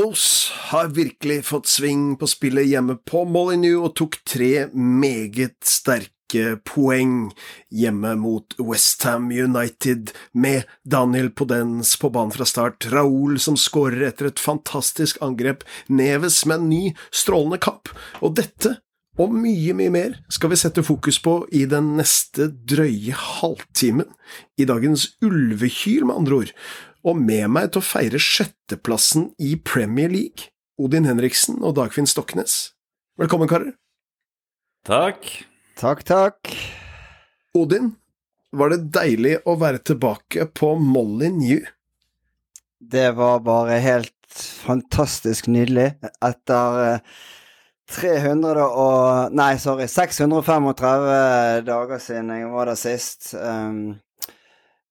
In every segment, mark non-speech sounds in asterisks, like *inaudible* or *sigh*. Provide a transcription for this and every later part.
Wolves har virkelig fått sving på spillet hjemme på Molyneux og tok tre meget sterke poeng hjemme mot Westham United, med Daniel Podens på banen fra start, Raoul som skårer etter et fantastisk angrep, Neves med en ny, strålende kapp, og dette og mye, mye mer skal vi sette fokus på i den neste drøye halvtimen, i dagens ulvekyl med andre ord, og med meg til å feire sjetteplassen i Premier League, Odin Henriksen og Dagfinn Stoknes. Velkommen, karer. Takk. Takk, takk. Odin, var det deilig å være tilbake på Molyneux? Det var bare helt fantastisk nydelig. Etter eh, 300 og Nei, sorry, 635 dager siden jeg var der sist. Um,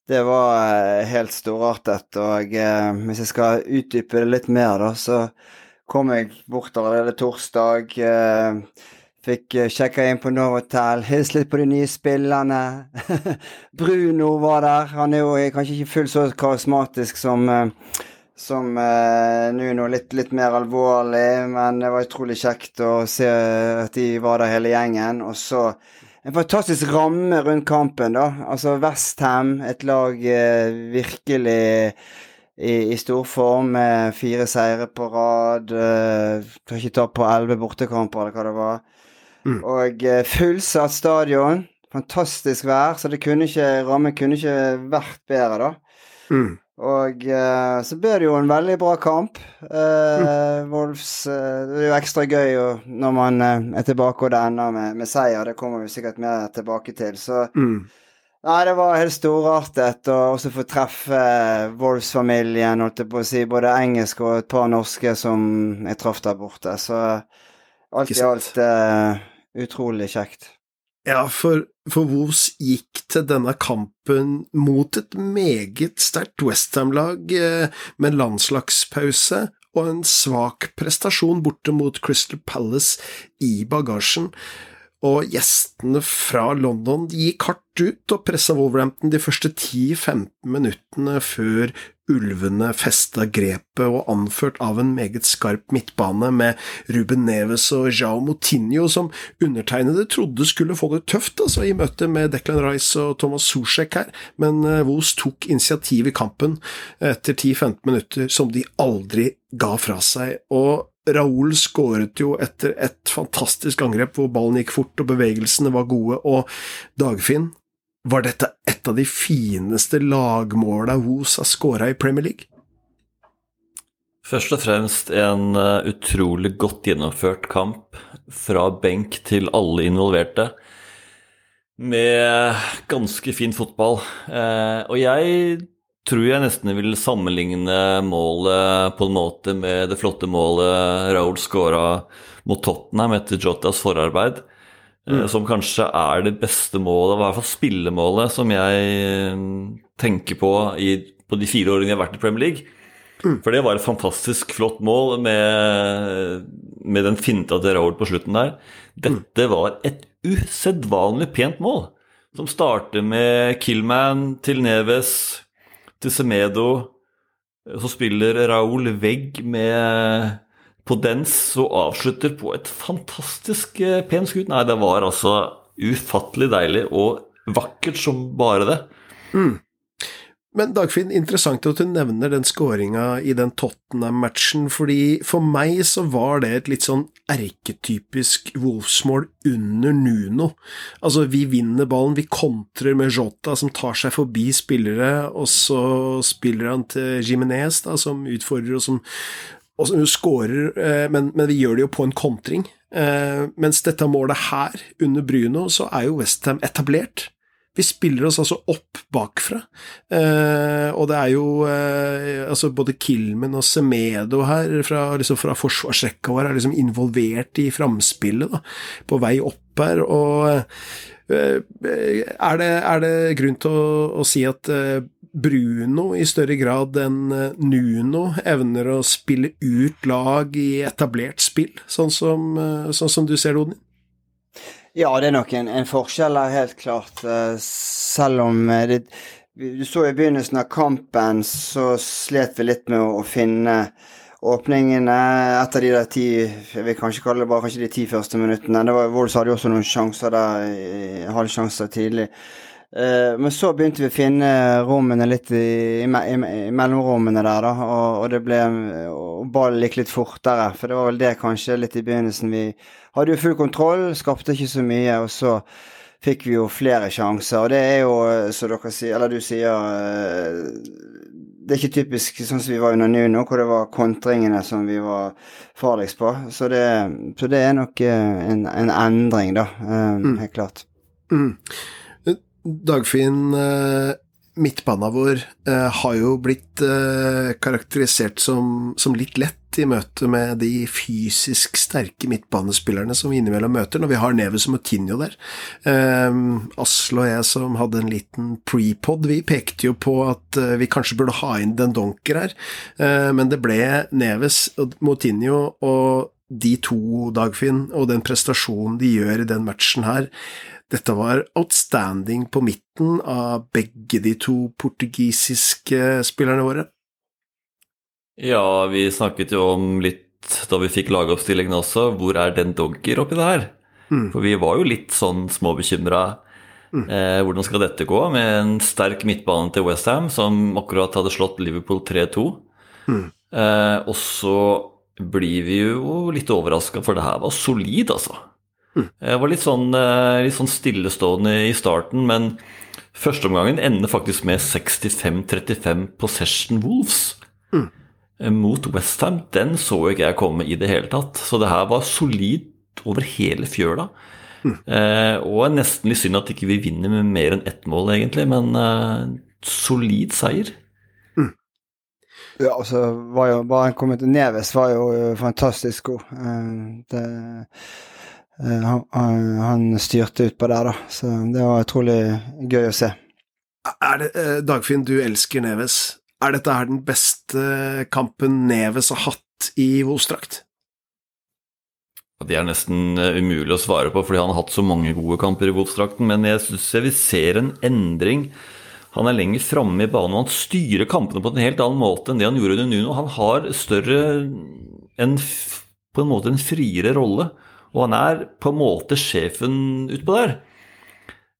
det var eh, helt storartet, og eh, hvis jeg skal utdype det litt mer, da, så kom jeg bort allerede torsdag. Uh, Fikk uh, sjekka inn på Novotel, hilse litt på de nye spillerne. *laughs* Bruno var der. Han er jo kanskje ikke fullt så karismatisk som uh, som eh, nå noe Litt, litt mer alvorlig, men det var utrolig kjekt å se at de var der hele gjengen. Og så en fantastisk ramme rundt kampen, da. Altså Westham, et lag virkelig i, i stor form med fire seire på rad. Eh, Tar ikke tap på elleve bortekamper, eller hva det var. Mm. Og eh, fullsatt stadion. Fantastisk vær, så det kunne ikke, rammen kunne ikke vært bedre, da. Mm. Og uh, så ble det jo en veldig bra kamp. Uh, Wolves uh, Det er jo ekstra gøy jo, når man er tilbake og det ender med, med seier. Det kommer vi sikkert mer tilbake til. Så Mm. Nei, det var helt storartet å også få treffe Wolfs-familien, holdt jeg på å si. Både engelsk og et par norske som jeg traff der borte. Så alt i alt eh, utrolig kjekt. Ja, for, for Wolves gikk til denne kampen mot et meget sterkt Westham-lag eh, med landslagspause og en svak prestasjon borte mot Crystal Palace i bagasjen. Og gjestene fra London gikk hardt ut og pressa Wolverhampton de første 10-15 minuttene før ulvene festa grepet, og anført av en meget skarp midtbane med Ruben Neves og Jao Moutinho, som undertegnede trodde skulle få det tøft altså, i møte med Declan Rice og Thomas Sosjek her, men Vos tok initiativ i kampen etter 10-15 minutter som de aldri ga fra seg. og Raoul skåret jo etter et fantastisk angrep hvor ballen gikk fort og bevegelsene var gode, og Dagfinn, var dette et av de fineste lagmåla Woos har skåra i Premier League? Først og fremst en eh, utrolig godt gjennomført kamp fra benk til alle involverte. Med ganske fin fotball. Eh, og jeg tror jeg nesten vil sammenligne målet på en måte med det flotte målet Raoul skåra mot Tottenham etter Jotas forarbeid. Mm. Som kanskje er det beste målet, i hvert fall spillemålet, som jeg eh, tenker på i, på de fire årene jeg har vært i Premier League. For det var et fantastisk flott mål med, med den finta til Raoul på slutten der. Dette var et usedvanlig pent mål, som starter med Killman til Neves til Semedo. Så spiller Raoul vegg med Podens og avslutter på et fantastisk eh, pent skudd. Nei, det var altså ufattelig deilig og vakkert som bare det. Men Dagfinn, interessant at du nevner den skåringa i den Tottenham-matchen, fordi for meg så var det et litt sånn erketypisk Wolfsmål under Nuno. Altså, vi vinner ballen, vi kontrer med Jota som tar seg forbi spillere, og så spiller han til Jimenez, da, som utfordrer og som, og som skårer, eh, men, men vi gjør det jo på en kontring. Eh, mens dette målet her, under Bruno, så er jo Westham etablert. Vi spiller oss altså opp bakfra, eh, og det er jo eh, altså både Kilmen og Semedo her fra, liksom fra forsvarsrekka vår er liksom involvert i framspillet, på vei opp her, og eh, er, det, er det grunn til å, å si at eh, Bruno i større grad enn eh, Nuno evner å spille ut lag i etablert spill, sånn som, eh, sånn som du ser det, Odin? Ja, det er nok en, en forskjell der, helt klart. Uh, selv om uh, det, Du så i begynnelsen av kampen, så slet vi litt med å, å finne åpningene etter de der ti Jeg vil kanskje kalle det bare kanskje de ti første minuttene. Det var, Wolves hadde jo også noen sjanser der, halvsjanser tidlig. Men så begynte vi å finne rommene litt i, i, i, i mellomrommene der, da. Og, og det ble Og ballen gikk litt fortere. For det var vel det kanskje litt i begynnelsen vi hadde jo full kontroll, skapte ikke så mye, og så fikk vi jo flere sjanser. Og det er jo, som dere sier, eller du sier eh, Det er ikke typisk sånn som vi var under Nuno, hvor det var kontringene som vi var farligst på. Så det, så det er nok eh, en, en, endring, da. Eh, mm. Helt klart. Mm. Dagfinn, midtbanen vår har jo blitt karakterisert som, som litt lett i møte med de fysisk sterke midtbanespillerne som vi innimellom møter, når vi har Neves og Moutinho der. Um, Asle og jeg som hadde en liten prepod, vi pekte jo på at uh, vi kanskje burde ha inn den donker her, uh, men det ble Neves og Moutinho og de to, Dagfinn, og den prestasjonen de gjør i den matchen her, dette var outstanding på midten av begge de to portugisiske spillerne våre. Ja, vi snakket jo om litt da vi fikk lagoppstillingen også, hvor er den dogger oppi det her? Mm. For vi var jo litt sånn småbekymra. Mm. Eh, hvordan skal dette gå med en sterk midtbane til Westham, som akkurat hadde slått Liverpool 3-2? Mm. Eh, og så blir vi jo litt overraska, for det her var solid, altså. Mm. Var litt sånn, eh, litt sånn stillestående i starten, men førsteomgangen ender faktisk med 65-35 possession Wolves. Mm. Eh, mot Westham, den så ikke jeg komme i det hele tatt. Så det her var solid over hele fjøla. Mm. Eh, og nesten litt synd at ikke vi ikke vinner med mer enn ett mål, egentlig, men eh, solid seier. Mm. Ja, altså var jo bare han kommet til Neves var jo eh, fantastisk god. Eh, det, han, han, styrte utpå der, da. Så det var utrolig gøy å se. Er det, Dagfinn, du elsker Neves. Er dette her den beste kampen Neves har hatt i Volstrakt? Det er nesten eh, umulig å svare på, fordi han har hatt så mange gode kamper i Wolfsdrakten. Men jeg syns vi ser en endring. Han er lenger framme i banen, og han styrer kampene på en helt annen måte enn det han gjorde under Nuno. Han har større en, På en måte en friere rolle, og han er på en måte sjefen utpå der.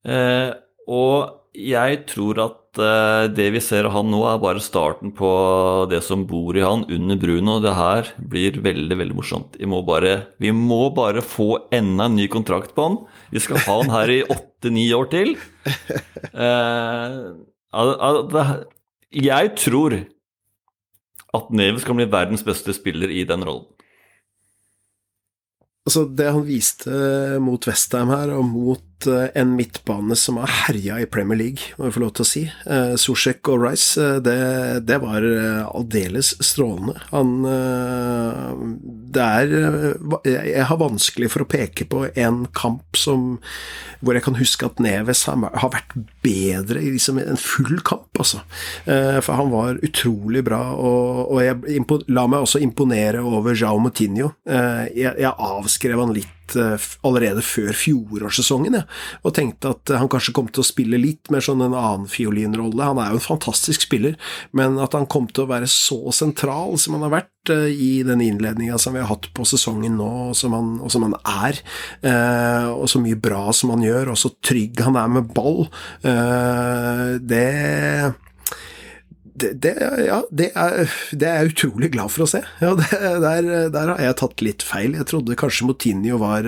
Eh, og jeg tror at uh, det vi ser av han nå, er bare starten på det som bor i han under Bruno. Det her blir veldig veldig morsomt. Vi må bare, vi må bare få enda en ny kontrakt på han. Vi skal ha han her i *laughs* åtte-ni år til. Uh, jeg tror at Neves kan bli verdens beste spiller i den rollen. Altså, det han viste mot Westham her, og mot Eh, en midtbane som har herja i Premier League, må jeg få lov til å si. Eh, Sosjek og Rice, eh, det, det var aldeles strålende. Han Det er Jeg har vanskelig for å peke på en kamp som hvor jeg kan huske at Neves har vært bedre i liksom en full kamp, altså. For han var utrolig bra, og, og jeg la meg også imponere over Jao Moutinho. Jeg, jeg avskrev han litt allerede før fjorårssesongen, ja, og tenkte at han kanskje kom til å spille litt mer sånn en annen fiolinrolle. Han er jo en fantastisk spiller, men at han kom til å være så sentral som han har vært eh, i den innledninga som vi har hatt på sesongen nå, og som han, og som han er, eh, og så mye bra som han gjør, og så trygg han er med ball, eh, det det, det, ja, det er, det er, jeg utrolig glad for å se. Ja, der, der, har jeg tatt litt feil. Jeg trodde kanskje Motinho var,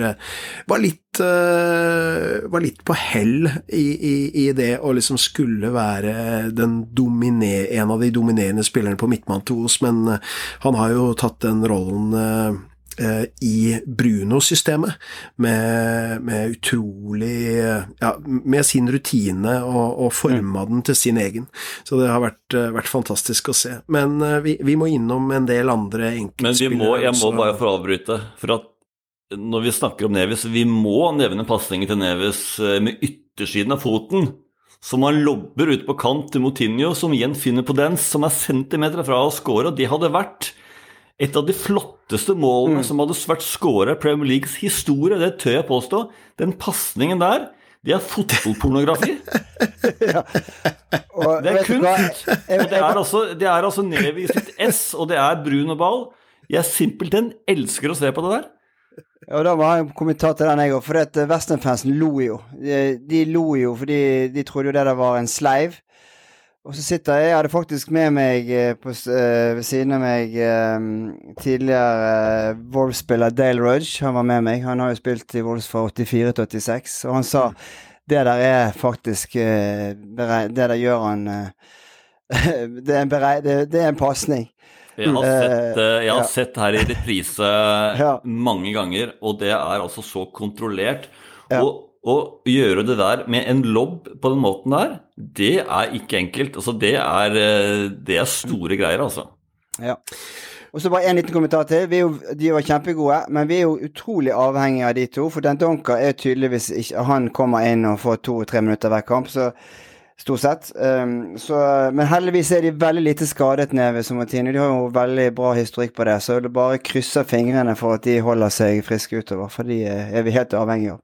var, litt, eh, var litt på hell i, i, i, det å liksom skulle være dominer, en av de dominerende spillerne på midtmann til Os, men han har jo tatt den rollen eh, i Bruno-systemet, med, med, utrolig Ja, med sin rutine og, og forma den til sin egen. Så det har vært, eh, vært fantastisk å se. Men eh, vi, vi, må innom en del andre enkeltspillere. Men må, jeg må bare få avbryte. For at når vi snakker om Nevis, vi må nevne pasningen til Nevis eh, med yttersiden av foten som han lobber ut på kant til Motinho, som igjen finner på den, som er centimeter fra å score. Og det hadde vært et av de flotteste målene mm. som hadde vært skåra i Premier Leagues historie. Det tør jeg påstå. Den pasningen der, det er fotballpornografi. *laughs* ja. det er kunst. Og det er altså, det er altså Nevi sitt S, og det er brun og ball. Jeg simpelthen elsker å se på det der. Og da må jeg ha en kommentar til den, jeg òg. For uh, Western-fansen lo jo. De, de, lo jo fordi de trodde jo det der var en sleiv. Og så sitter jeg Jeg hadde faktisk med meg uh, på, uh, ved siden av meg tidligere uh, Wolves-spiller Dale Rudge. Han var med meg. Han har jo spilt i Wolves fra 84 til 86. Og han sa det der er faktisk Det der gjør han *laughs* det, er en er en pasning. Jeg har, sett, eh, jeg har sett her i reprise *laughs* mange ganger, og det er altså så kontrollert. Og å gjøre det der med en lobb på den måten der, det er ikke enkelt. Altså, det er, eh, det er store greier, altså. Ja. Og så bare en liten kommentar til. Jo, de var kjempegode, men vi er jo utrolig avhengige av de to. For den Donker er tydeligvis ikke Han kommer inn og får to-tre minutter hver kamp. så Stort sett. Um, så, men heldigvis er de veldig lite skadet nede som Somatine. De har jo veldig bra historikk på det, så det bare krysser fingrene for at de holder seg friske utover. For de er vi helt avhengige av.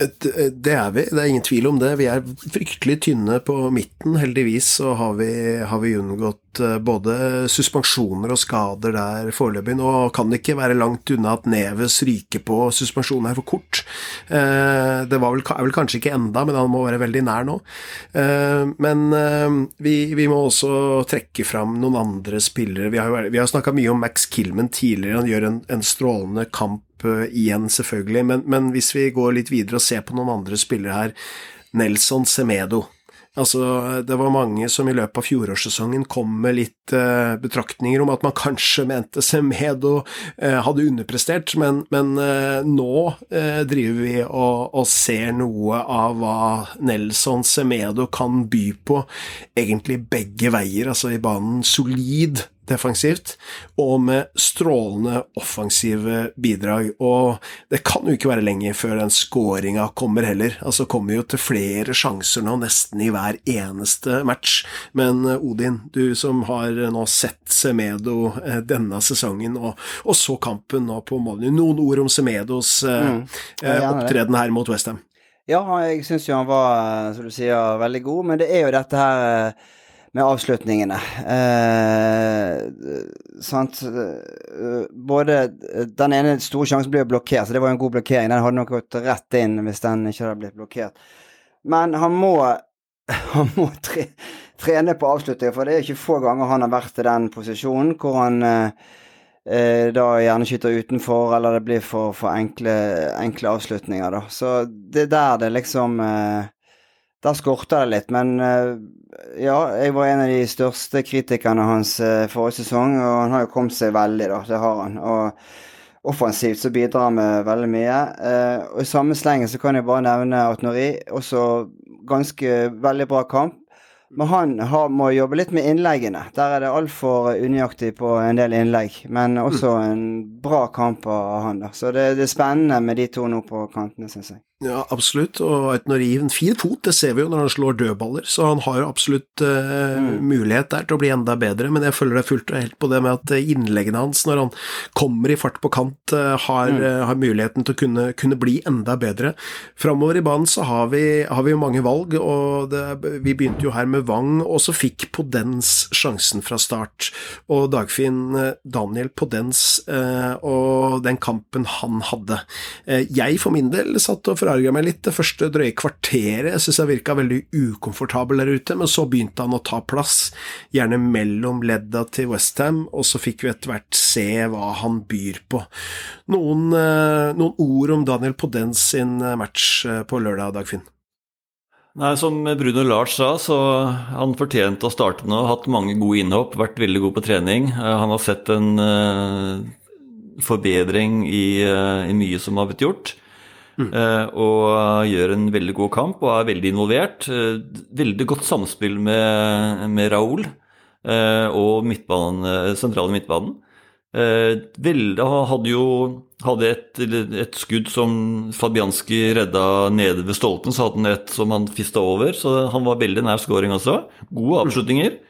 Det er vi, det er ingen tvil om det. Vi er fryktelig tynne på midten. Heldigvis så har vi, har vi unngått eh, både suspensjoner og skader der foreløpig. Nå kan det ikke være langt unna at Neves ryker på suspensjonen er for kort. Eh, det vel, er vel kanskje ikke enda, men han må være veldig nær nå. Eh, men vi, vi må også trekke fram noen andre spillere. Vi har, vi har snakka mye om Max Killman tidligere. Han gjør en, en strålende kamp igjen, selvfølgelig. Men, men, hvis vi går litt videre og ser på noen andre spillere her Nelson Semedo. Altså, det var mange som i løpet av fjorårssesongen kom med litt eh, betraktninger om at man *laughs* kanskje mente Semedo eh, hadde underprestert, men, men eh, nå eh, driver vi og, og, ser noe av hva Nelson Semedo kan by på, egentlig begge veier, altså i banen solid defensivt, og med strålende offensive bidrag. Og det kan jo ikke være lenge før den skåringa kommer heller. Altså kommer jo til flere sjanser nå, nesten i hver eneste match. Men eh, Odin, du som har nå sett Semedo eh, denne sesongen, og, og så kampen nå på Molly. Noen ord om Semedos eh, mm, opptreden her mot Westham? Ja, jeg syns jo han var, som du sier, veldig god, men det er jo dette her med avslutningene. Eh, sant eh, Både Den ene store sjansen ble blokkert, så det var en god blokkering. Den hadde nok gått rett inn hvis den ikke hadde blitt blokkert. Men han må, *laughs* han må tre, trene på avslutninger, for det er ikke få ganger han har vært i den posisjonen hvor han eh, eh, da gjerne skyter utenfor, eller det blir for, for enkle, enkle, avslutninger, da. Så det er der det liksom eh, der skorter det litt, men eh, ja, jeg var en av de største kritikerne hans eh, forrige sesong, og han har jo kommet seg veldig, da. Det har han. Og offensivt så bidrar han med veldig mye. Eh, og i samme slengen så kan jeg bare nevne Atnori. Også ganske veldig bra kamp. Men han har, må jobbe litt med innleggene. Der er det altfor unøyaktig på en del innlegg. Men også en bra kamp av han. da. Så det, det er spennende med de to nå på kantene, syns jeg. Ja, absolutt, og Aitnori en fin fot, det ser vi jo når han slår dødballer, så han har jo absolutt eh, mm. mulighet der til å bli enda bedre, men jeg følger deg fullt og helt på det med at eh, innleggene hans, når han kommer i fart på kant, uh, har, mm. uh, har, muligheten til å kunne, kunne, bli enda bedre. Framover i banen så har vi, har vi mange valg, og det, vi begynte jo her med Wang, og så fikk Podens sjansen fra start, og Dagfinn Daniel Podens og den kampen han hadde. jeg for min del satt og forarga meg litt det første drøye kvarteret. Jeg syns jeg virka veldig ukomfortabel der ute, men så begynte han å ta plass, gjerne mellom ledda til Westham, og så fikk vi etter hvert se hva han byr på. Noen, eh, noen ord om Daniel Podens sin eh, match eh, på lørdag, Dagfinn? Nei, Som Bruno Lars sa, så han fortjente å starte nå. Hatt mange gode innhopp, vært veldig god på trening. Han har sett en forbedring i, i mye som har blitt gjort. Uh, og gjør en veldig god kamp og er veldig involvert. Uh, veldig godt samspill med, med Raúl uh, og midtbanen, sentrale midtbanen. Velde hadde jo hadde et, et, skudd som Fabianski redda nede ved stolpen, så hadde han et som han fista over. Så han var veldig nær scoring også. Gode avslutninger.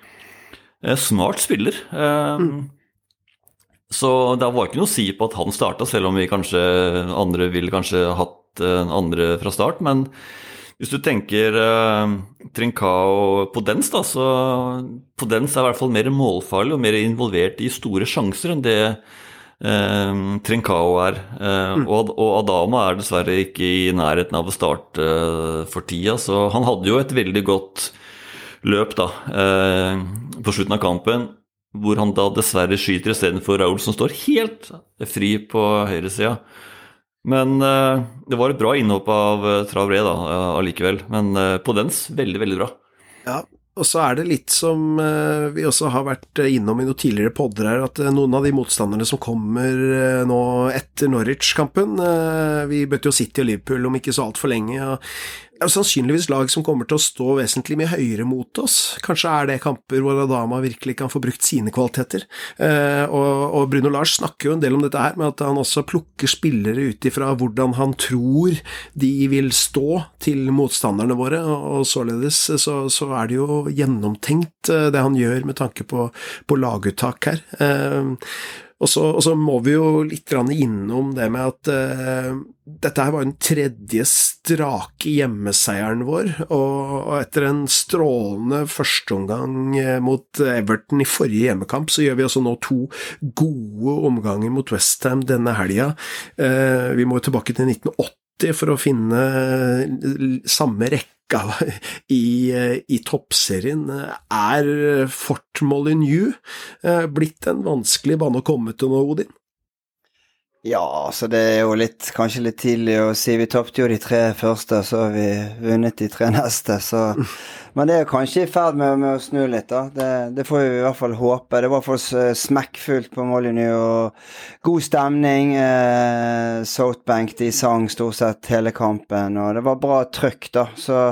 Smart spiller. Mm. Så det var ikke noe å si på at han starta, selv om vi kanskje andre ville kanskje hatt Eh, andre fra start. Men hvis du tenker eh, Trincao Podens, da, så Podens er i hvert fall mer målfarlig og mer involvert i store sjanser enn det eh, Trincao er. Eh, mm. og, og, Adama er dessverre ikke i nærheten av å starte uh, for tida, så han hadde jo et veldig godt løp da, på slutten av kampen. Hvor han da dessverre skyter istedenfor Raúl, som står helt fri på høyresida. Men uh, det var et bra innhopp av uh, Travre da, uh, allikevel. Men på dens, veldig, veldig bra. Ja, og så er det litt som vi også har vært innom i noen tidligere podder her, at noen av de motstanderne som kommer nå etter Norwich-kampen Vi bøtte jo City og Liverpool om ikke så altfor lenge. og sannsynligvis lag som kommer til å stå vesentlig mye høyere mot oss. Kanskje er det kamper hvor Adama virkelig kan få brukt sine kvaliteter. Eh, og, Bruno Lars snakker jo en del om dette her, med at han også plukker spillere ut ifra hvordan han tror de vil stå til motstanderne våre, og, således så, så, er det jo gjennomtenkt eh, det han gjør med tanke på, på laguttak her. Eh, og så, og så, må vi jo litt innom det med at uh, dette her var den tredje strake hjemmeseieren vår, og, og etter en strålende førsteomgang eh, mot Everton i forrige hjemmekamp, så gjør vi også nå to gode omganger mot Westham denne helga. Uh, vi må jo tilbake til 1980 for å finne samme rekke i, i toppserien. Er Fort Molyneux eh, blitt en vanskelig bane å komme til nå, Odin? Ja, så det er jo litt, kanskje litt tidlig å si. Vi tapte jo de tre første, så har vi vunnet de tre neste. Så. *laughs* Men det er kanskje i ferd med, med, å snu litt, da. Det, det, får vi i hvert fall håpe. Det var for smekkfullt på Molyneux og god stemning. Eh, Southbank de sang stort sett hele kampen, og det var bra trøkk, da. Så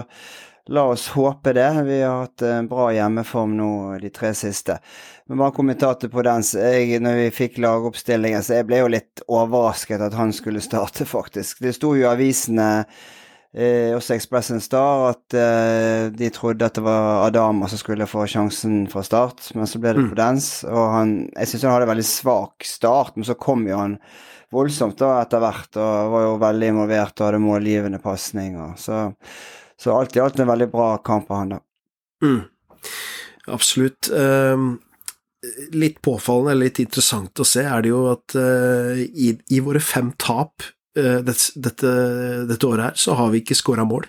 La oss håpe det. Vi har hatt en bra hjemmeform nå de tre siste. Men bare kommentator på den. Jeg, når vi fikk lagoppstillingen, så jeg ble jo litt overrasket at han skulle starte, faktisk. Det sto jo i avisene, eh, også Expressen Star, at eh, de trodde at det var Adama som skulle få sjansen fra start, men så ble det mm. Podens. Og han Jeg syns han hadde en veldig svak start, men så kom jo han voldsomt da etter hvert, og var jo veldig involvert og hadde målgivende pasninger. Så så alt i alt en veldig bra kamp av han, da. Mm. Absolutt. Uh, litt påfallende, eller litt interessant å se, er det jo at uh, i, i, våre fem tap uh, dette, dette, året her, så har vi ikke scora mål.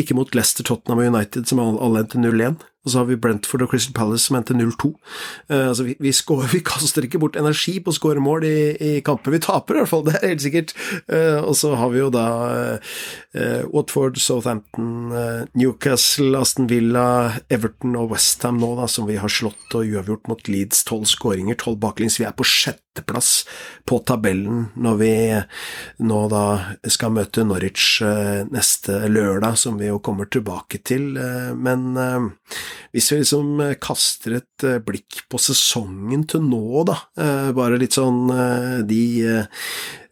Ikke mot Leicester, Tottenham og United, som alle endte 0-1. Og så har vi Brentford og Crystal Palace som endte 0-2. Uh, altså vi, vi, *laughs* vi, kaster ikke bort energi på å skåre mål i, i, kamper vi taper, i hvert fall. Det er helt sikkert. Uh, og så har vi jo da uh, Watford, Southampton, Newcastle, Aston Villa, Everton og Westham nå, da, som vi har slått og uavgjort mot Leeds. Tolv skåringer, tolv baklengs. Vi er på sjetteplass på tabellen når vi nå da skal møte Norwich neste lørdag, som vi jo kommer tilbake til. Men hvis vi liksom eh, kaster et eh, blikk på sesongen til nå, da, eh, bare litt sånn de,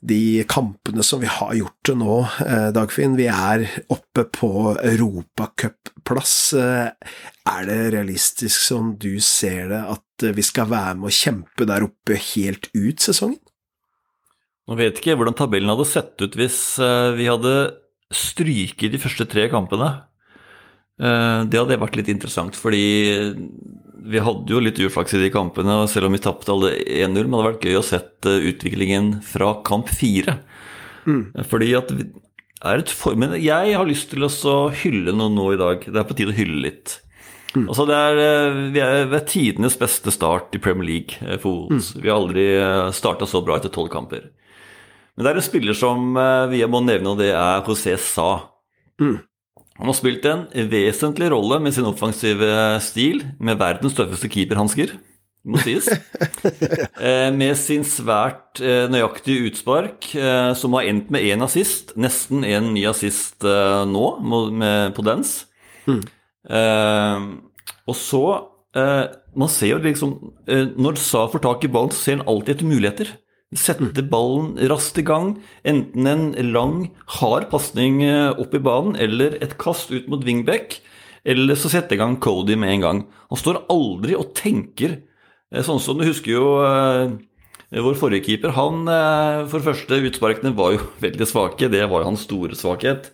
de kampene som vi har gjort til nå, Dagfinn, vi er oppe på europacupplass. Er det realistisk som du ser det, at vi skal være med å kjempe der oppe helt ut sesongen? Nå vet ikke hvordan tabellen hadde sett ut hvis vi hadde stryket de første tre kampene. Eh, det hadde vært litt interessant, fordi vi hadde jo litt uflaks i de kampene. og Selv om vi tapte alle 1-0, men det hadde vært gøy å sette utviklingen fra kamp fire. Mm. Fordi at er. Men jeg har lyst til å hylle noe nå i dag. Det er på tide å hylle litt. Mm. Altså det er, eh, vi er ved tidenes beste start i Premier League eh, for Wolves. Mm. Vi har aldri starta så bra etter tolv kamper. Men det er en spiller som vi må nevne, og det er José Sa. Mm. Han har spilt en vesentlig rolle med sin offensive stil, med verdens tøffeste keeperhansker. må sies. *laughs* Eh, med sin svært eh, nøyaktige utspark, eh, som har endt med én assist. Nesten en ny assist nå, på dens. Mm. og så Man ser jo liksom Når Sa får tak i ballen, så ser han alltid etter muligheter. Setter ballen raskt i gang. Enten en lang, hard pasning eh, opp i banen, eller et kast ut mot wingback. Eller så setter i gang Cody med en gang. Han står aldri og tenker eh, Sånn som du husker jo eh, vår forrige keeper. Han, for det første, utsparkene var jo *laughs* veldig svake. Det var jo hans store svakhet.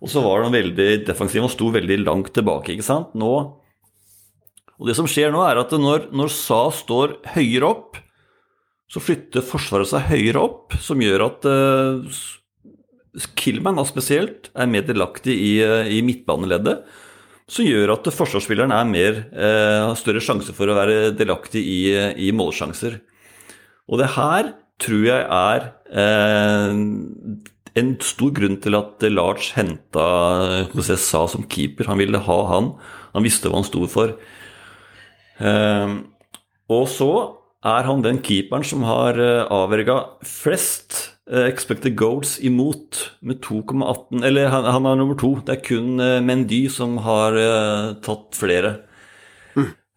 Og så var han veldig defensiv og sto veldig langt tilbake. ikke sant? Nå, og det som skjer nå, er at når, når Sa står høyere opp, så flytter Forsvaret seg høyere opp, som gjør at uh, Killman da spesielt er mer delaktig i, eh, i midtbaneleddet. Som gjør at forsvarsspilleren er mer, uh, har større sjanse for å være delaktig i, i målsjanser. Og det her tror jeg er uh, en stor grunn til at Lars henta José Sa som keeper. Han ville ha han. Han visste hva han sto for. Og så er han den keeperen som har eh, avverga flest eh, expected goals imot, med 2,18 Eller han, han er nummer to. Det er kun eh, Mendy som har tatt flere.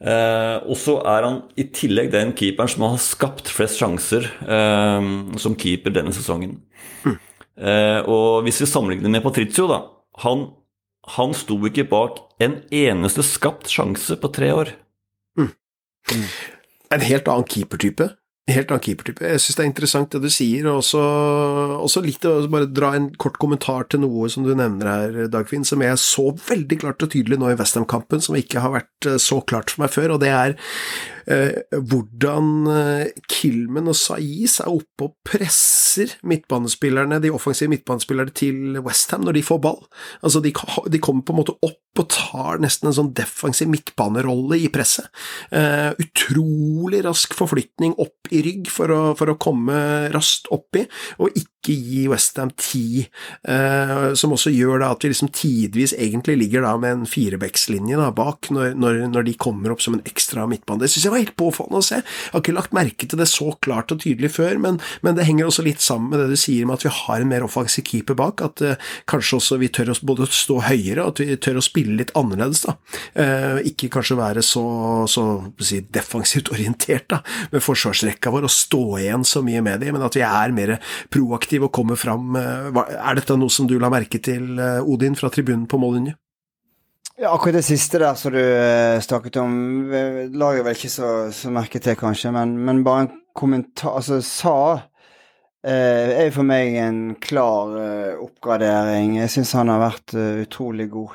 Eh, og så er han i tillegg den keeperen som har skapt flest sjanser eh, som keeper denne sesongen. Eh, og hvis vi sammenligner med Patricio, da Han, han sto ikke bak en eneste skapt sjanse på tre år. En helt annen keepertype. Helt annen keepertype. Jeg syns det er interessant det du sier, og også, også litt å bare dra en kort kommentar til noe som du nevner her, Dagfinn, som jeg så veldig klart og tydelig nå i Westham-kampen, som ikke har vært eh, så klart for meg før, og det er hvordan eh, Kilmen og Saiz er oppe og presser midtbanespillerne, de offensive midtbanespillerne til Westham når de får ball. Altså, de, de kommer på en måte opp og tar nesten en sånn defensiv midtbanerolle i presset. Eh, utrolig rask forflytning opp i rygg for å, for å komme raskt oppi, og ikke gi Westham ti, eh, som også gjør da at vi liksom tidvis egentlig ligger da med en firebeckslinje bak, når, når, når de kommer opp som en ekstra midtbane. Det syns jeg var helt påfallende å se. Jeg har ikke lagt merke til det så klart og tydelig før, men, men det henger også litt sammen med det du sier med at vi har en mer offensiv keeper bak, at eh, kanskje også vi tør å både stå høyere, og at vi tør å spille litt annerledes, da. Eh, ikke kanskje være så, så si, defensivt *laughs* orientert da, med forsvarsrekka vår og stå igjen så mye med dem, men at vi er mer proaktive og kommer fram. Eh, er dette noe som du la merke til, Odin, fra tribunen på mållinje? Ja, akkurat det siste der som du eh, snakket om, eh, la jeg vel ikke så, så merke til, kanskje, men, men bare en kommentar Altså, sa eh, er for meg en klar eh, oppgradering. Jeg syns han har vært uh, utrolig god.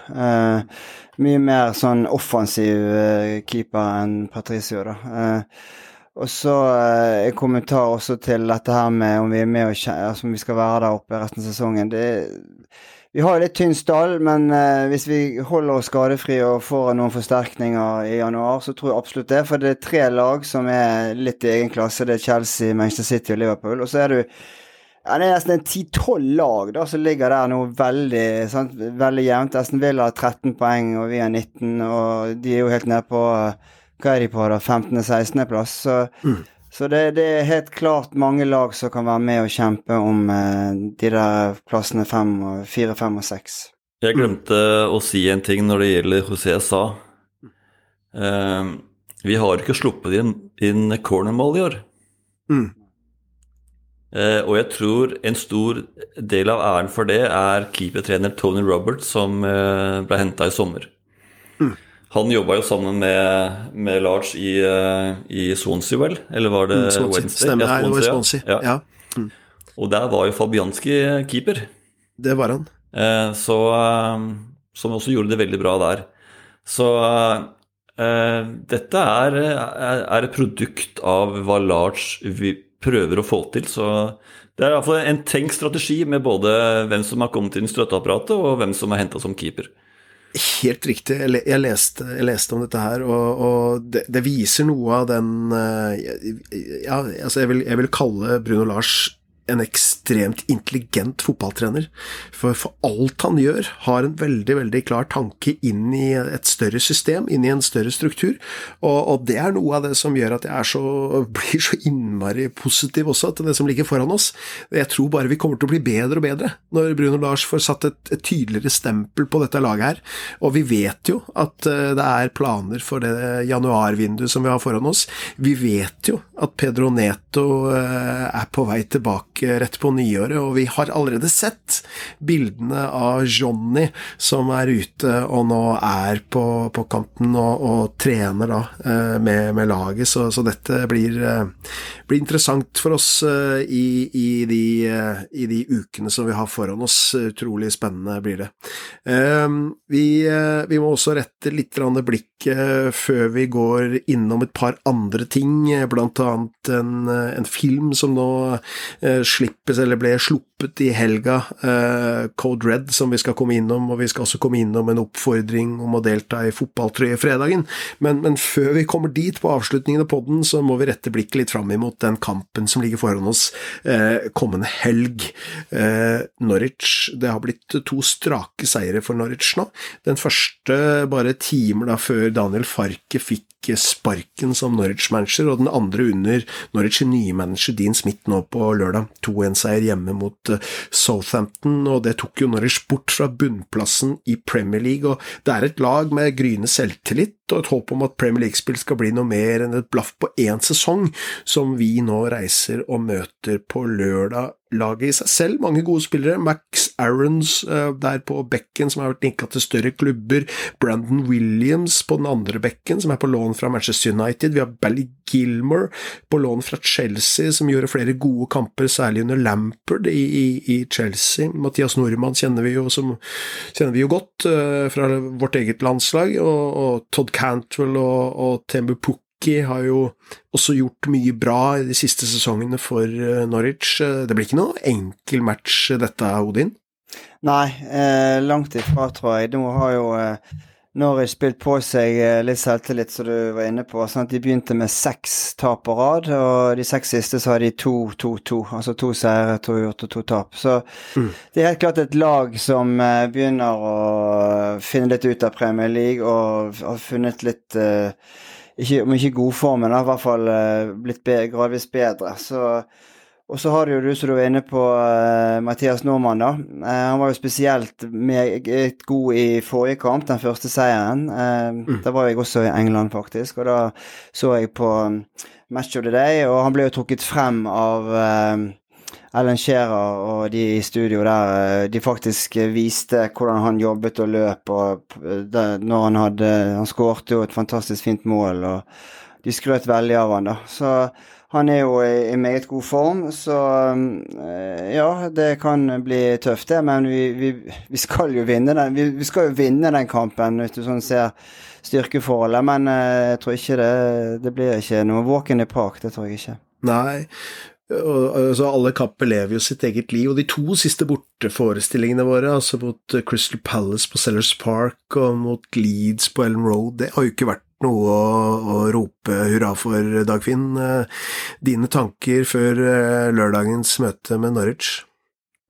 Mye mer sånn offensiv keeper enn Patricio, da. Og så en kommentar også til dette her med om vi er med og altså, om vi skal være der oppe resten av sesongen. Det vi har litt tynn stall, men eh, hvis vi holder oss skadefri og får noen forsterkninger i januar, så tror jeg absolutt det. For det er tre lag som er litt i egen klasse. Det er Chelsea, Manchester City og Liverpool. Og så er du ja, Det er nesten en 10-12 lag da, som ligger der nå veldig, sant? veldig jevnt. Aston Villa har 13 poeng, og vi har 19, og de er jo helt nede på eh, Hva er de på, da? 15.-16.-plass. Så, så det, det er helt klart mange lag som kan være med og kjempe om eh, de der plassene 4, 5 og 6. Jeg glemte å si en ting når det gjelder José Sa. Eh, vi har ikke sluppet inn, inn cornermål i år. Mm. Eh, og jeg tror en stor del av æren for det er keepertrener Tony Roberts, som eh, ble henta i sommer. Han jobba jo sammen med, med Lars i, eh, i Swansea, vel? Eller var det Mm, Swansea. Wednesday? Stemmer, Ja, Swansea, det var Swansea, Ja. ja. Mm. Og der var jo Fabianski keeper. det var han. Eh, så, eh, som også gjorde det veldig bra der. Så eh, dette er, er et produkt av hva Lars prøver å få til. Så det er iallfall en tenkt strategi med både hvem som har kommet inn i støtteapparatet, og hvem som er henta som keeper. Helt riktig. Jeg, leste, jeg leste om dette her, og, og det, det viser noe av den eh, Ja, altså jeg vil, jeg vil kalle Bruno Lars en ekstremt intelligent fotballtrener. For, for alt han gjør, har en veldig, veldig klar tanke inn i et større system, inn i en større struktur. Og, og det er noe av det som gjør at jeg så, *laughs* blir så innmari positiv også til det som ligger foran oss. Jeg tror bare vi kommer til å bli bedre og bedre når Bruno Lars får satt et, et tydeligere stempel på dette laget her. Og vi vet jo at eh, det er planer for det januarvinduet som vi har foran oss. Vi vet jo at Pedro Neto eh, er på vei tilbake rett på nyåret, og vi har allerede sett bildene av Johnny som er ute og nå er på, på kanten og, og, trener da eh, med, med laget, så, så, dette blir, eh, blir, interessant for oss eh, i, i, de, i, de, ukene som vi har foran oss. Utrolig spennende blir det. Vi, vi må også rette litt blikket før vi går innom et par andre ting, blant annet en, en film som nå slippes, eller ble sluppet i helga, uh, Code Red, som vi skal komme innom, og vi skal også komme innom en oppfordring om å delta i fotballtrøye fredagen. Men, men, før vi kommer dit, på avslutningen av podden, så må vi rette blikket litt fram imot den kampen som ligger foran oss uh, kommende helg. Uh, Norwich, det har blitt to strake seire for Norwich nå. Den første bare timer da før Daniel Farke fikk sparken som Norwich-manager, og den andre under Norwich nye manager Dean Smith nå på lørdag. 2-1-seier hjemme mot eh, Southampton, og det tok jo Norwich bort fra bunnplassen i Premier League. og Det er et lag med gryende selvtillit og et håp om at Premier League-spill skal bli noe mer enn et blaff på én sesong, som vi nå reiser og møter på lørdag laget i seg selv. Mange gode spillere. Max Aarons uh, der på bekken, som har vært linka til større klubber. Brandon Williams på den andre bekken, som er på lån fra Manchester United. Vi har Bally Gilmore på lån fra Chelsea, som gjorde flere gode kamper, særlig under Lampard i, i, i Chelsea. Mathias Nordmann kjenner vi jo, som, kjenner vi jo godt uh, fra vårt eget landslag. Og, og Todd Cantwell og, og Tembu Pukki har jo også gjort mye bra i de siste sesongene for eh, Norwich. Det blir ikke noe enkel match, dette, Odin? Nei, eh, langt ifra, tror jeg. Nå har jo eh, Norwich spilt på seg eh, litt selvtillit, som du var inne på. Sånn at De begynte med seks tap på rad, og de seks siste så har de to-to-to. Altså to seire, to gjort og to tap. Så mm. det er helt klart et lag som eh, begynner å finne litt ut av Premier League og har funnet litt eh, ikke, Om ikke godformen, i hvert fall blitt be gradvis bedre. Så, og så har du jo du som du var inne på, uh, Mathias Normann. da. Uh, han var jo spesielt meget god i forrige kamp, den første seieren. Mm. Da var jeg også i England, faktisk, og da så jeg på um, Match of the Day, og han ble jo trukket frem av Ellen Scherer og de i studio der, eh, de faktisk viste hvordan han jobbet og løp, og det, når han hadde Han skårte jo et fantastisk fint mål, og de skrøt veldig av han da. Så han er jo i, meget god form, så eh, ja, det kan bli tøft, det. Men vi, vi, vi skal jo vinne den vi, vi, skal jo vinne den kampen, hvis du sånn ser styrkeforholdet. Men eh, jeg tror ikke det Det blir ikke noe walk in park, det tror jeg ikke. Nei, altså, alle kamper lever jo sitt eget liv, og de to siste borteforestillingene våre, altså mot Crystal Palace på Sellers Park og mot Leeds på Ellen Road, det har jo ikke vært noe å, å rope hurra for, Dagfinn. Eh, dine tanker før eh, lørdagens møte med Norwich?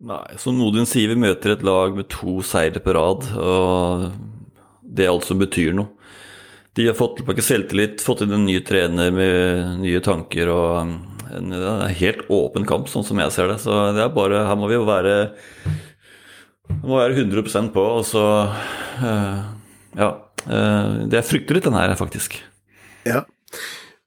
Nei, som Nodin sier, vi møter et lag med to seire på rad, og det er alt som betyr noe. De har fått tilbake selvtillit, fått inn en ny trener med nye tanker og en, en helt åpen kamp, sånn som jeg ser det. Så det er bare Her må vi jo være må være 100% på, og så uh, Ja. Det frykter litt, den her, faktisk. Ja.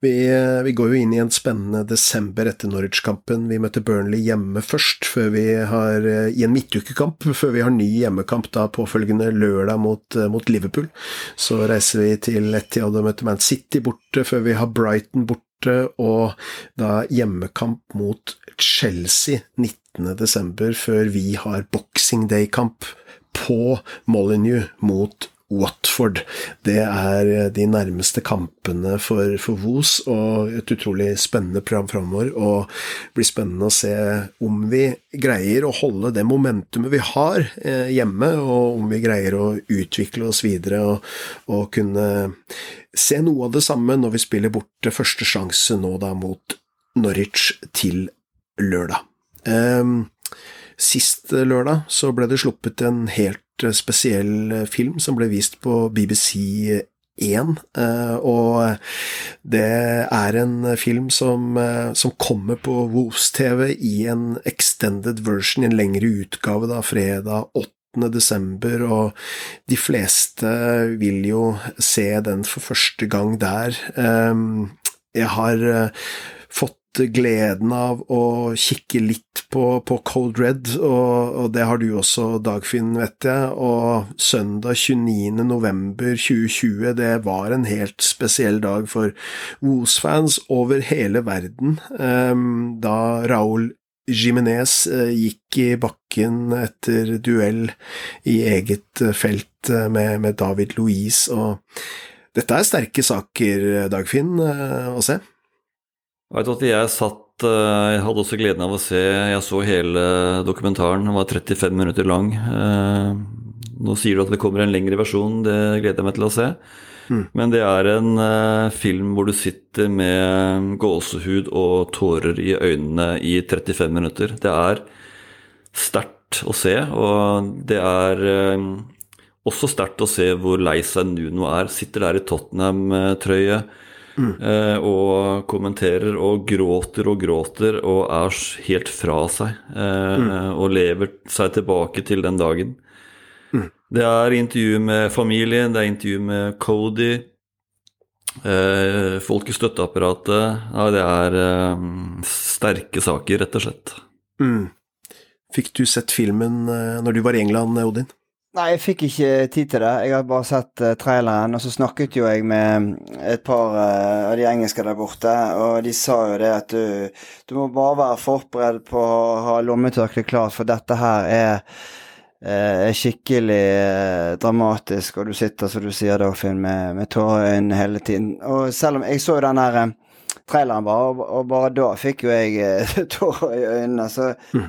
Vi, eh, vi, går jo inn i en spennende desember etter Norwich-kampen. Vi møter Burnley hjemme først, har, i en midtukekamp, før vi har ny hjemmekamp da påfølgende lørdag mot, mot Liverpool. Så reiser vi til Etiad og møter Man City borte, før vi har Brighton borte og da hjemmekamp mot Chelsea 19.12., før vi har Boxing Day-kamp på Molyneux mot Watford. Det er de nærmeste kampene for, for Vos, og et utrolig spennende program framover. Og det blir spennende å se om vi greier å holde det momentumet vi har eh, hjemme, og om vi greier å utvikle oss videre og, og kunne se noe av det samme når vi spiller borte første sjanse nå da mot Norwich til lørdag. Eh, sist lørdag så ble det sluppet en helt spesiell film som ble vist på BBC 1, og det er en film som, som kommer på Woos-TV i en extended version, i en lengre utgave, da, fredag 8 desember, og de fleste vil jo se den for første gang der. Jeg har fått gleden av å kikke litt på, på Cold Red, og, og, det har du også, Dagfinn, vet jeg. Og søndag 29. november 2020, det var en helt spesiell dag for Woos-fans over hele verden, um, da Raúl Jimenez gikk i bakken etter duell i eget felt med, med David Louise, og dette er sterke saker, Dagfinn, å se. Jeg vet at jeg satt eh, Jeg hadde også gleden av å se Jeg så hele dokumentaren. Den var 35 minutter lang. Eh, nå sier du at det kommer en lengre versjon. Det gleder jeg meg til å se. Mm. Men det er en uh, film hvor du sitter med gåsehud og tårer i øynene i 35 minutter. Det er sterkt å se, og det er også sterkt å se hvor lei seg Nuno er. Sitter der i Tottenham-trøye Mm. Eh, og kommenterer og gråter og gråter og er helt fra seg. Eh, mm. Og lever seg tilbake til den dagen. Mm. Det er intervju med familien, det er intervju med Cody. Eh, folk i støtteapparatet. Ja, det er eh, sterke saker, rett og slett. Mm. Fikk du sett filmen eh, når du var i England, Odin? Nei, jeg fikk ikke tid til det. Jeg har bare sett uh, traileren. Og så snakket jo jeg med et par uh, av de engelske der borte, og de sa jo det at du, du må bare være forberedt på å ha lommetørkleet klart, for dette her er, uh, er skikkelig dramatisk, og du sitter, som du sier, Dagfinn, med, med tårer i øynene hele tiden. Og selv om jeg så jo den der traileren bare, og, og, bare da fikk jo jeg *laughs* tårer i øynene, så mm.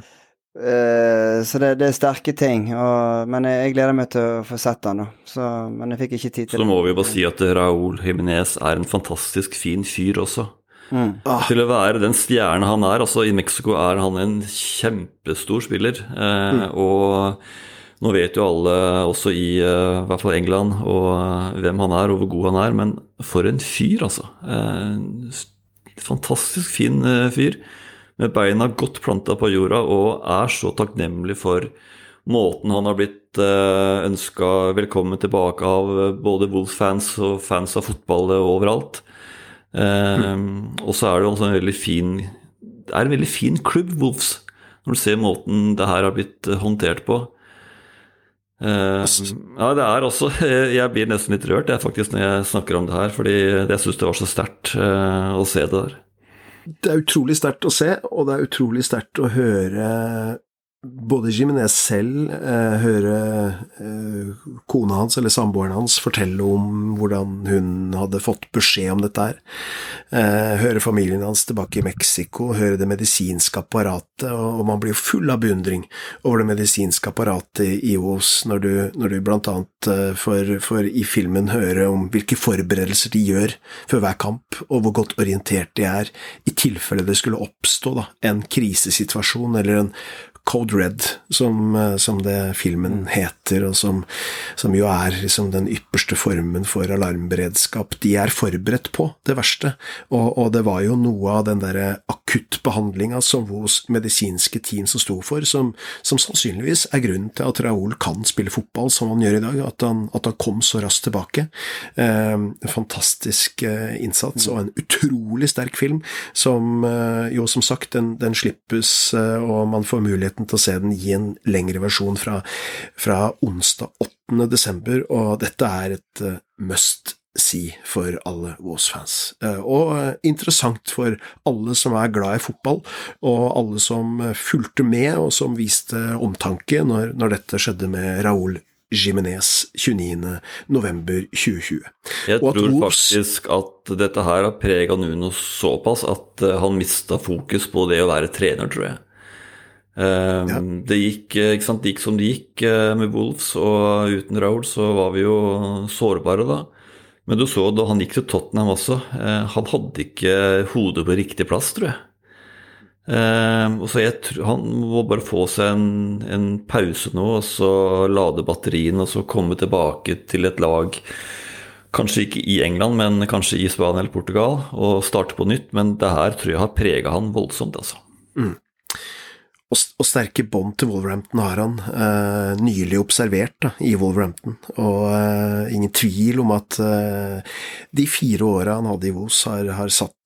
Uh, så det, det, er sterke ting. Og, men jeg, jeg, gleder meg til å få sett den. Så, men jeg fikk ikke tid til det. Så må vi bare si at Raúl Jiminez er en fantastisk fin fyr også. Mm. Ah. Til å være den stjerne han er. altså I Mexico er han en kjempestor spiller. Eh, mm. Og nå vet jo alle, også i uh, hvert fall England, og, hvem han er og hvor god han er. Men for en fyr, altså. fantastisk fin fyr med beina godt planta på jorda og er så takknemlig for måten han har blitt eh, ønska velkommen tilbake av både Wolves-fans og fans av fotball overalt. Mm. Og så er det også en veldig fin Det er en veldig fin klubb, Wolves, når du ser måten det her har blitt håndtert på. Ja, det er også *laughs* Jeg blir nesten litt rørt jeg faktisk når jeg snakker om det her, fordi jeg syns det var så sterkt å se det der. Det er utrolig sterkt å se, og det er utrolig sterkt å høre både Jiminez selv, eh, hører eh, kona hans eller samboeren hans fortelle om hvordan hun hadde fått beskjed om dette her, eh, høre familien hans tilbake i Mexico, høre det medisinske apparatet, og, og man blir jo full av beundring over det medisinske apparatet i OS når du, når du blant annet eh, for får i filmen høre om hvilke forberedelser de gjør før hver kamp, og hvor godt orientert de er i tilfelle det skulle oppstå da, en krisesituasjon eller en Code Red, som, eh, som det filmen mm. heter, og som, som jo er liksom den ypperste formen for alarmberedskap. De er forberedt på det verste, og, og det var jo noe av den derre akuttbehandlinga som hos medisinske team som sto for, som, som, sannsynligvis er grunnen til at Raoul kan spille fotball som han gjør i dag, at han, at han kom så raskt tilbake. Eh, fantastisk eh, innsats, og en utrolig sterk film, som eh, jo som sagt, den, den slippes, og man får mulighet muligheten til å se den i en lengre versjon fra, fra onsdag 8. desember, og dette er et uh, must si for alle Woos-fans. Uh, og uh, interessant for alle som er glad i fotball, og alle som fulgte med og som viste omtanke når, når dette skjedde med Raúl Jimenez 29.11.2020. Jeg tror Wolves... faktisk at dette her har prega Nuno såpass at han mista fokus på det å være trener, tror jeg. Uh, ja. det, gikk, sant, det, gikk, som det gikk uh, med Wolves, og uten Raoul så var vi jo sårbare da. Men du så da han gikk til Tottenham også, uh, han hadde ikke hodet på riktig plass, tror jeg. Eh, og så jeg tror Han må bare få seg en, en pause nå, og så lade batteriene, og så komme tilbake til et lag Kanskje ikke i England, men kanskje i Spania eller Portugal, og starte på nytt. Men det her tror jeg har prega han voldsomt, altså. Mm. Og, og, sterke bånd til Wolverhampton har han eh, nylig observert da, i Wolverhampton. Og eh, ingen tvil om at eh, de fire åra han hadde i Vos, har, har satt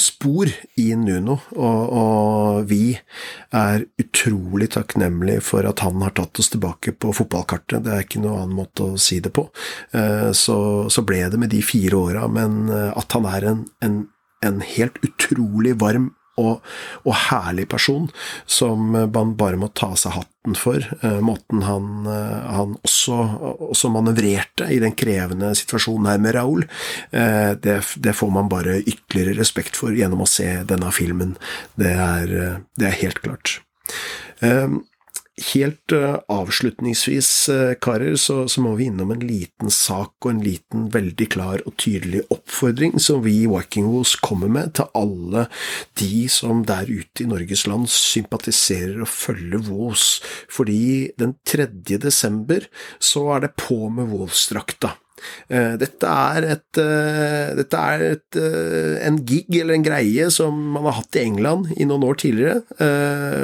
spor i Nuno, og, og, vi er utrolig takknemlige for at han har tatt oss tilbake på fotballkartet. Det er ikke noe annen måte å si det på. Så, så ble det med de fire åra, men at han er en, en, en helt utrolig varm og, og, herlig person som man bare må ta seg hatten for. Eh, måten han, eh, han også, også, manøvrerte i den krevende situasjonen her med Raoul, eh, det, det, får man bare ytterligere respekt for gjennom å se denne filmen. Det er, det er helt klart. Helt uh, avslutningsvis, uh, karer, så, så, må vi innom en liten sak og en liten veldig klar og tydelig oppfordring som vi i Vikingos kommer med til alle de som der ute i Norges land sympatiserer og følger Vos, fordi den 3. desember så er det på med Vos-drakta. Eh, dette er, et, eh, dette er et, eh, en gig eller en greie som man har hatt i England i noen år tidligere.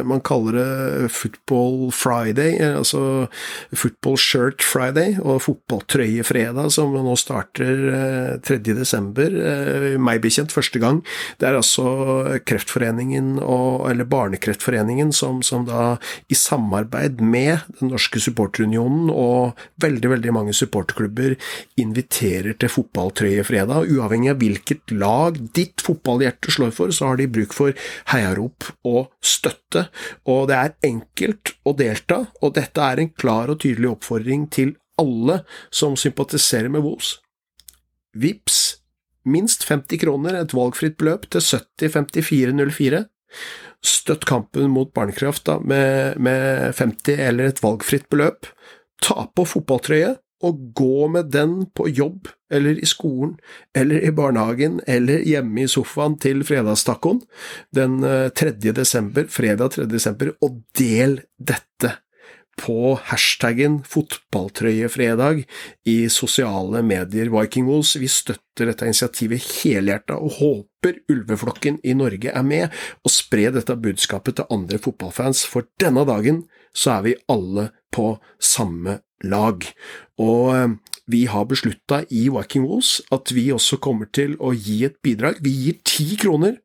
Man kaller det Football Friday, altså Football Shirt Friday og Fotballtrøye Fredag, som nå starter 3. desember, meg bekjent første gang. Det er altså Kreftforeningen, og, eller Barnekreftforeningen, som, som da i samarbeid med Den norske supporterunionen og veldig, veldig mange supporterklubber inviterer til fotballtrøyefredag. Uavhengig av hvilket lag ditt fotballhjerte slår for, så har de bruk for heiarop og støtte. Og det er enkelt å delta, og dette er en klar og tydelig oppfordring til alle som sympatiserer med VOS. Vips minst 50 kroner, et valgfritt beløp, til 705404. Støtt kampen mot barnekraft da, med, med 50 eller et valgfritt beløp. Ta på fotballtrøye, å gå med den på jobb eller i skolen eller i barnehagen eller hjemme i sofaen til fredagstacoen den 3. Eh, desember, fredag 3. desember, og del dette på hashtaggen fotballtrøyefredag i sosiale medier Vikingos. Vi støtter dette initiativet helhjerta og håper ulveflokken i Norge er med, og spre dette budskapet til andre fotballfans, for denne dagen så er vi alle på samme lag. Og eh, vi har beslutta i Viking Wolves at vi også kommer til å gi et bidrag. Vi gir ti kroner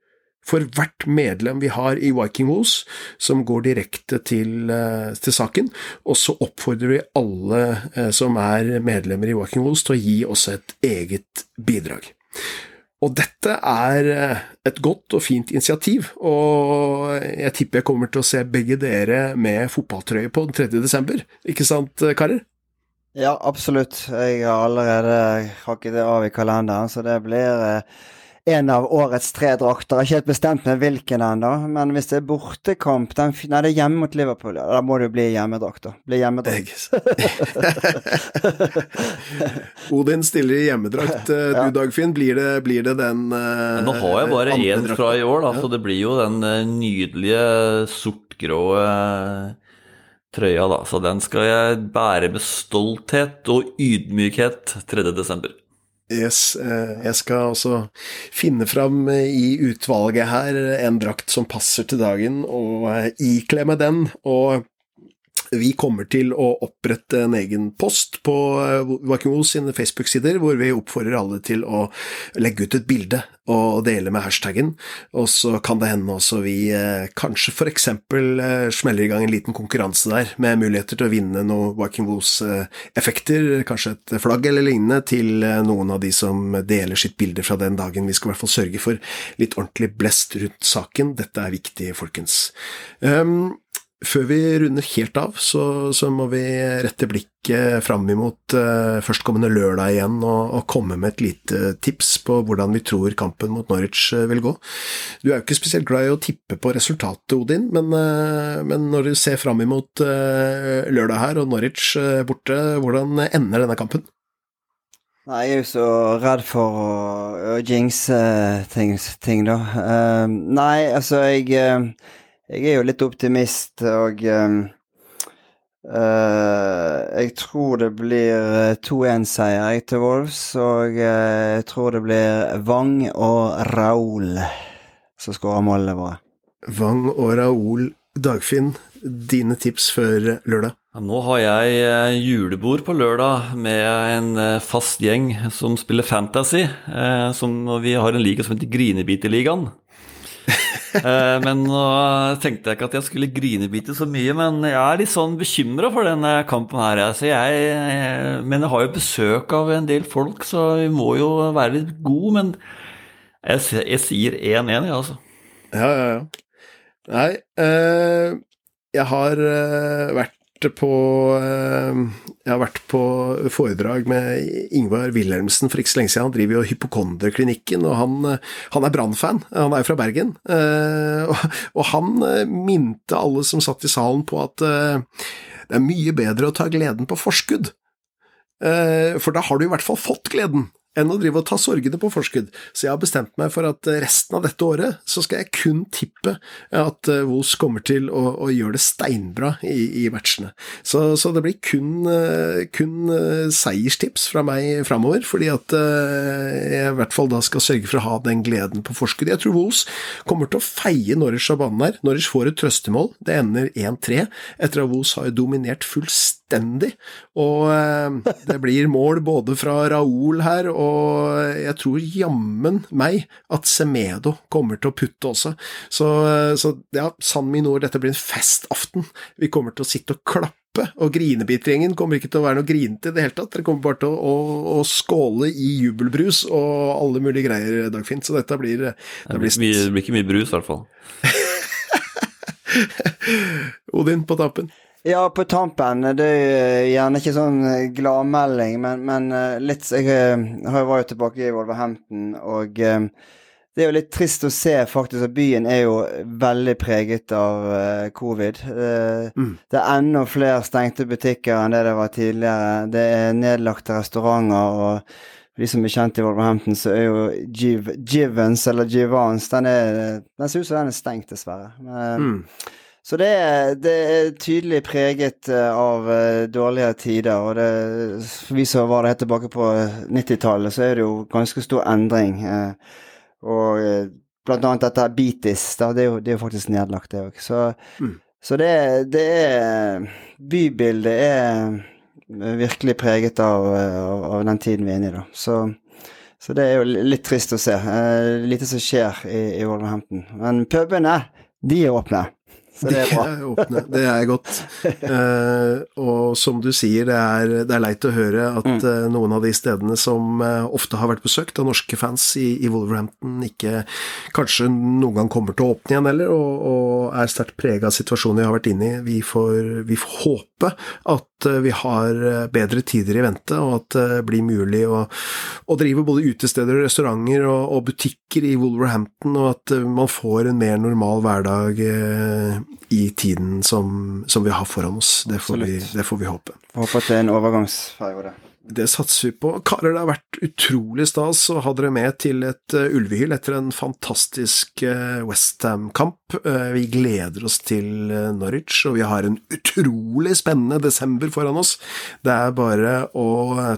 for hvert medlem vi har i Viking Wolves, som går direkte til, eh, til, saken. Og så oppfordrer vi alle eh, som er medlemmer i Viking Wolves til å gi oss et eget bidrag. Og dette er et godt og fint initiativ, og jeg tipper jeg kommer til å se begge dere med fotballtrøye på den 3. desember, ikke sant, karer? Ja, absolutt. Jeg har allerede hakket det av i kalenderen, så det blir eh, en av årets tre drakter. Jeg har ikke helt bestemt meg hvilken ennå, men hvis det er bortekamp den, Nei, det er hjemme mot Liverpool, ja. Da må det jo bli hjemmedrakt, da. Bli hjemmedrakt. *laughs* Odin stiller i hjemmedrakt. Du, du, Dagfinn, blir det, blir det den uh, Nå har jeg bare én fra i år, da, så det blir jo den nydelige sort-grå trøya, da. Så den skal jeg bære med stolthet og ydmykhet 3.12. Yes, eh, jeg skal også finne fram i utvalget her en drakt som passer til dagen, og eh, ikle meg den. Og vi kommer til å opprette en egen post på eh, Vakimo sine Facebook-sider, hvor vi oppfordrer alle til å legge ut et bilde og dele med hashtaggen. Og så kan det hende også vi eh, kanskje for eksempel eh, smeller i gang en liten konkurranse der, med muligheter til å vinne noen Viking Woos-effekter, kanskje et flagg eller lignende, til noen av de som deler sitt bilde fra den dagen. Vi skal i hvert fall sørge for litt ordentlig blest rundt saken. Dette er viktig, folkens. Um, før vi runder helt av, så, så må vi rette blikket fram imot uh, førstkommende lørdag igjen og, og, komme med et lite tips på hvordan vi tror kampen mot Norwich uh, vil gå. Du er jo ikke spesielt glad i å tippe på resultatet, Odin, men, uh, men når du ser fram imot lørdag her og Norwich borte, hvordan ender denne kampen? Nei, jeg er jo så redd for å, å jinxe ting, ting, da. Nei, altså, jeg Jeg er jo litt optimist, og um, uh, Jeg tror det blir 2-1-seier til Wolves, og jeg tror det blir Wang og Raoul som skårer målene våre. Wang og Raoul. Dagfinn, dine tips før lørdag? Ja, nå har jeg eh, julebord på lørdag med en eh, fast gjeng som spiller Fantasy. Eh, som, vi har en liga som heter Grinebiterligaen. Eh, men nå tenkte jeg ikke at jeg skulle grinebite så mye, men jeg er litt sånn bekymra for denne kampen her. Altså jeg, eh, men jeg har jo besøk av en del folk, så vi må jo være litt gode. Men jeg, jeg sier 1-1, jeg, altså. Ja, ja, ja. Nei, øh, jeg har vært på eh, Jeg har vært på foredrag med Ingvar Wilhelmsen for ikke så lenge siden. Han driver jo Hypokonderklinikken, og han, han er Brann-fan. Han er jo fra Bergen. Eh, og han eh, minte alle som satt i salen på at det er mye bedre å ta gleden på forskudd. For da har du i hvert fall fått gleden enn å drive og ta sorgene på forskudd. Så jeg har bestemt meg for at resten av dette året så skal jeg kun tippe at Vos kommer til å, å gjøre det steinbra i, i matchene. Så, så, det blir kun, kun seierstips fra meg framover, fordi at jeg i hvert fall da skal sørge for å ha den gleden på forskudd. Jeg tror Vos kommer til å feie Norwich av banen her. Norwich får et trøstemål, det ender 1-3, etter at Vos har dominert fullstendig. Og det blir mål både fra Raoul her og jeg tror jammen meg at Semedo kommer til å putte også. Så, så ja, San Minor, dette blir en festaften. Vi kommer til å sitte og klappe. Og Grinebitgjengen kommer ikke til å være noe grinete i det hele tatt. Dere kommer bare til å, å, å, skåle i jubelbrus og alle mulige greier, Dagfinn. Så dette blir Det blir, det blir ikke mye brus, i hvert fall. *laughs* Odin på tappen. Ja, på tampen. Det er gjerne ikke sånn gladmelding, men, men litt Jeg var jo tilbake i Wolverhampton, og det er jo litt trist å se faktisk at byen er jo veldig preget av covid. Mm. Det er enda flere stengte butikker enn det det var tidligere. Det er nedlagte restauranter, og de som er kjent i Wolverhampton, så er jo Giv, Givens, eller Givans, den, er, den ser ut som den er stengt, dessverre. Men, mm. Så det det er, tydelig preget av dårlige tider. Og det, vi som var helt tilbake på 90-tallet, så er det jo ganske stor endring. Og blant annet dette Beatis, det, er jo, det er faktisk nedlagt, det òg. Så, mm. så det, det, er Bybildet er virkelig preget av, av, av, den tiden vi er inne i, da. Så, så det er jo litt trist å se. lite som skjer i, i Wolverhampton. Men pubene, de er åpne. Så det er åpne, det er godt. Uh, og som du sier, det er, det er leit å høre at mm. uh, noen av de stedene som uh, ofte har vært besøkt av norske fans i, i, Wolverhampton, ikke kanskje noen gang kommer til å åpne igjen heller, og, og er sterkt prega av situasjonen vi har vært inne i. Vi får, vi får håpe at vi har bedre tider i vente, og at det blir mulig å, å drive både utesteder, restauranter og, og, butikker i Wolverhampton, og at man får en mer normal hverdag i tiden som, som, vi har foran oss. Det får, vi, det får vi, håpe. Håper at det er en overgangsperiode. Det satser vi på. Karer, det har vært utrolig stas å ha dere med til et uh, Ulvehyl etter en fantastisk uh, Westham-kamp. Uh, vi gleder oss til Norwich, og vi har en utrolig spennende desember foran oss. Det er bare å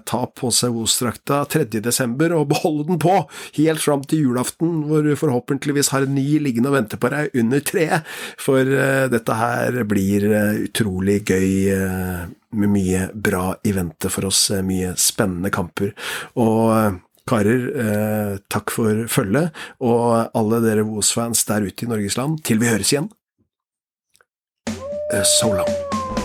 ta på seg Os-drakta 3. desember og beholde den på helt fram til julaften, hvor du forhåpentligvis har en ny liggende og venter på deg under treet, for dette her blir utrolig gøy med mye bra i vente for oss, eh, mye spennende kamper. Og eh, karer, eh, takk for følget, og alle dere Wos-fans der ute i Norges land, til vi høres igjen. Eh, so long.